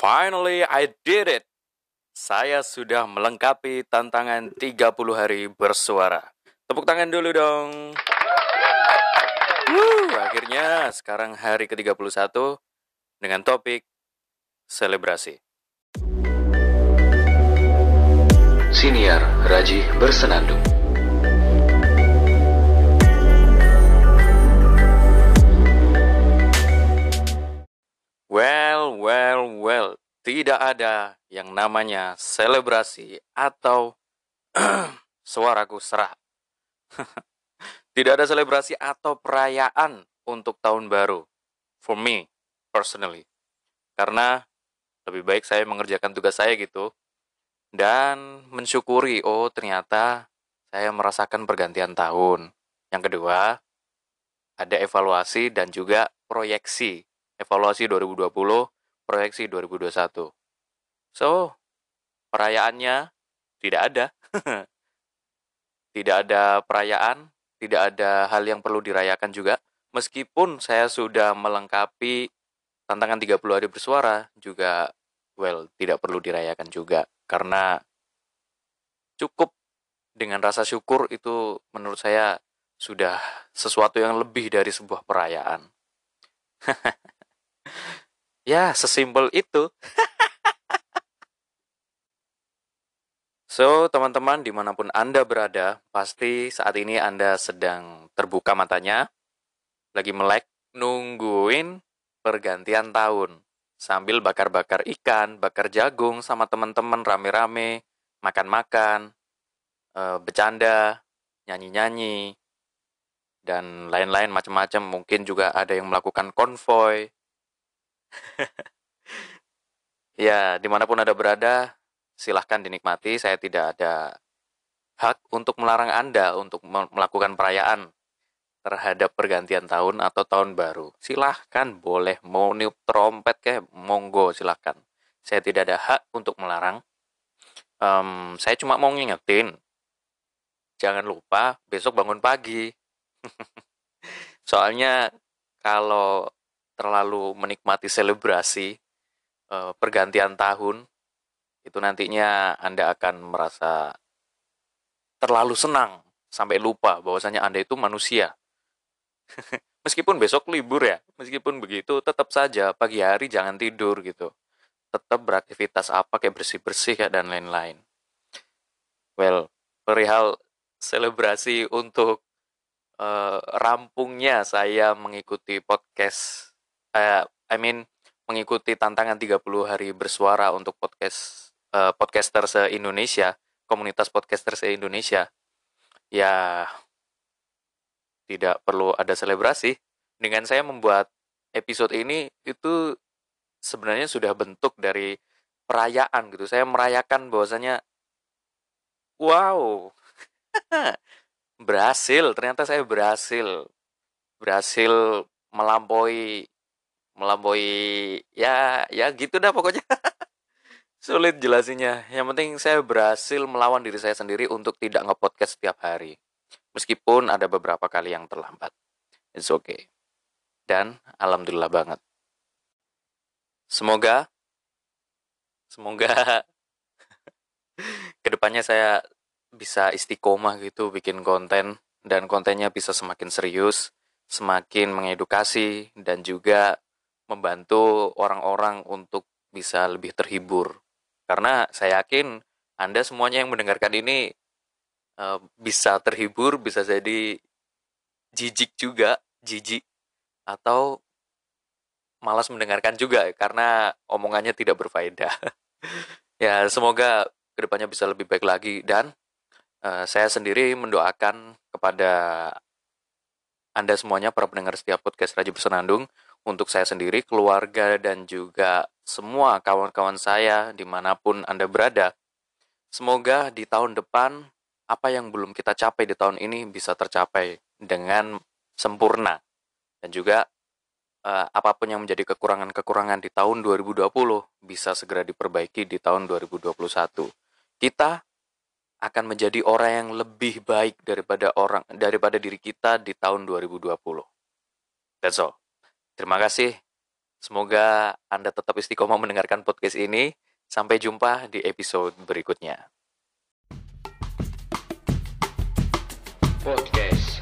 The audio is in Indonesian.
Finally, I did it. Saya sudah melengkapi tantangan 30 hari bersuara. Tepuk tangan dulu dong. Wuh, akhirnya sekarang hari ke-31 dengan topik selebrasi. Siniar Raji Bersenandung Tidak ada yang namanya selebrasi atau suaraku serak. Tidak ada selebrasi atau perayaan untuk tahun baru. For me, personally. Karena lebih baik saya mengerjakan tugas saya gitu. Dan mensyukuri, oh ternyata saya merasakan pergantian tahun. Yang kedua, ada evaluasi dan juga proyeksi. Evaluasi 2020, proyeksi 2021. So, perayaannya tidak ada. tidak ada perayaan, tidak ada hal yang perlu dirayakan juga. Meskipun saya sudah melengkapi tantangan 30 hari bersuara, juga well, tidak perlu dirayakan juga karena cukup dengan rasa syukur itu menurut saya sudah sesuatu yang lebih dari sebuah perayaan. ya, sesimpel itu. so, teman-teman, di mana pun Anda berada, pasti saat ini Anda sedang terbuka matanya, lagi melek, nungguin pergantian tahun. Sambil bakar-bakar ikan, bakar jagung sama teman-teman rame-rame, makan-makan, eh, bercanda, nyanyi-nyanyi, dan lain-lain macam-macam. Mungkin juga ada yang melakukan konvoy. Ya, di mana pun Anda berada, silahkan dinikmati. Saya tidak ada hak untuk melarang Anda untuk melakukan perayaan terhadap pergantian tahun atau tahun baru. Silahkan, boleh. Mau niup trompet kayak monggo, silahkan. Saya tidak ada hak untuk melarang. Um, saya cuma mau ngingetin, jangan lupa besok bangun pagi. Soalnya kalau terlalu menikmati selebrasi uh, pergantian tahun, itu nantinya Anda akan merasa terlalu senang sampai lupa bahwasanya Anda itu manusia meskipun besok libur ya, meskipun begitu tetap saja pagi hari jangan tidur gitu. Tetap beraktivitas apa kayak bersih-bersih ya dan lain-lain. Well, perihal selebrasi untuk uh, rampungnya saya mengikuti podcast uh, I mean mengikuti tantangan 30 hari bersuara untuk podcast uh, podcaster se-Indonesia, komunitas podcaster se-Indonesia. Ya, tidak perlu ada selebrasi. Dengan saya membuat episode ini itu sebenarnya sudah bentuk dari perayaan gitu. Saya merayakan bahwasanya wow. berhasil, ternyata saya berhasil. Berhasil melampaui melampaui ya ya gitu dah pokoknya. Sulit jelasinnya. Yang penting saya berhasil melawan diri saya sendiri untuk tidak ngepodcast setiap hari. Meskipun ada beberapa kali yang terlambat. It's okay. Dan alhamdulillah banget. Semoga semoga ke depannya saya bisa istiqomah gitu bikin konten dan kontennya bisa semakin serius, semakin mengedukasi dan juga membantu orang-orang untuk bisa lebih terhibur. Karena saya yakin Anda semuanya yang mendengarkan ini Eh, bisa terhibur, bisa jadi jijik juga, jijik atau malas mendengarkan juga karena omongannya tidak berfaedah. ya, semoga ke depannya bisa lebih baik lagi dan uh, saya sendiri mendoakan kepada anda semuanya para pendengar setiap podcast Raja Bersenandung untuk saya sendiri, keluarga dan juga semua kawan-kawan saya di mana pun Anda berada. Semoga di tahun depan apa yang belum kita capai di tahun ini bisa tercapai dengan sempurna dan juga uh, apa pun yang menjadi kekurangan-kekurangan di tahun 2020 bisa segera diperbaiki di tahun 2021. Kita akan menjadi orang yang lebih baik daripada orang daripada diri kita di tahun 2020. That's all. Terima kasih. Semoga Anda tetap istiqomah mendengarkan podcast ini. Sampai jumpa di episode berikutnya. Podcast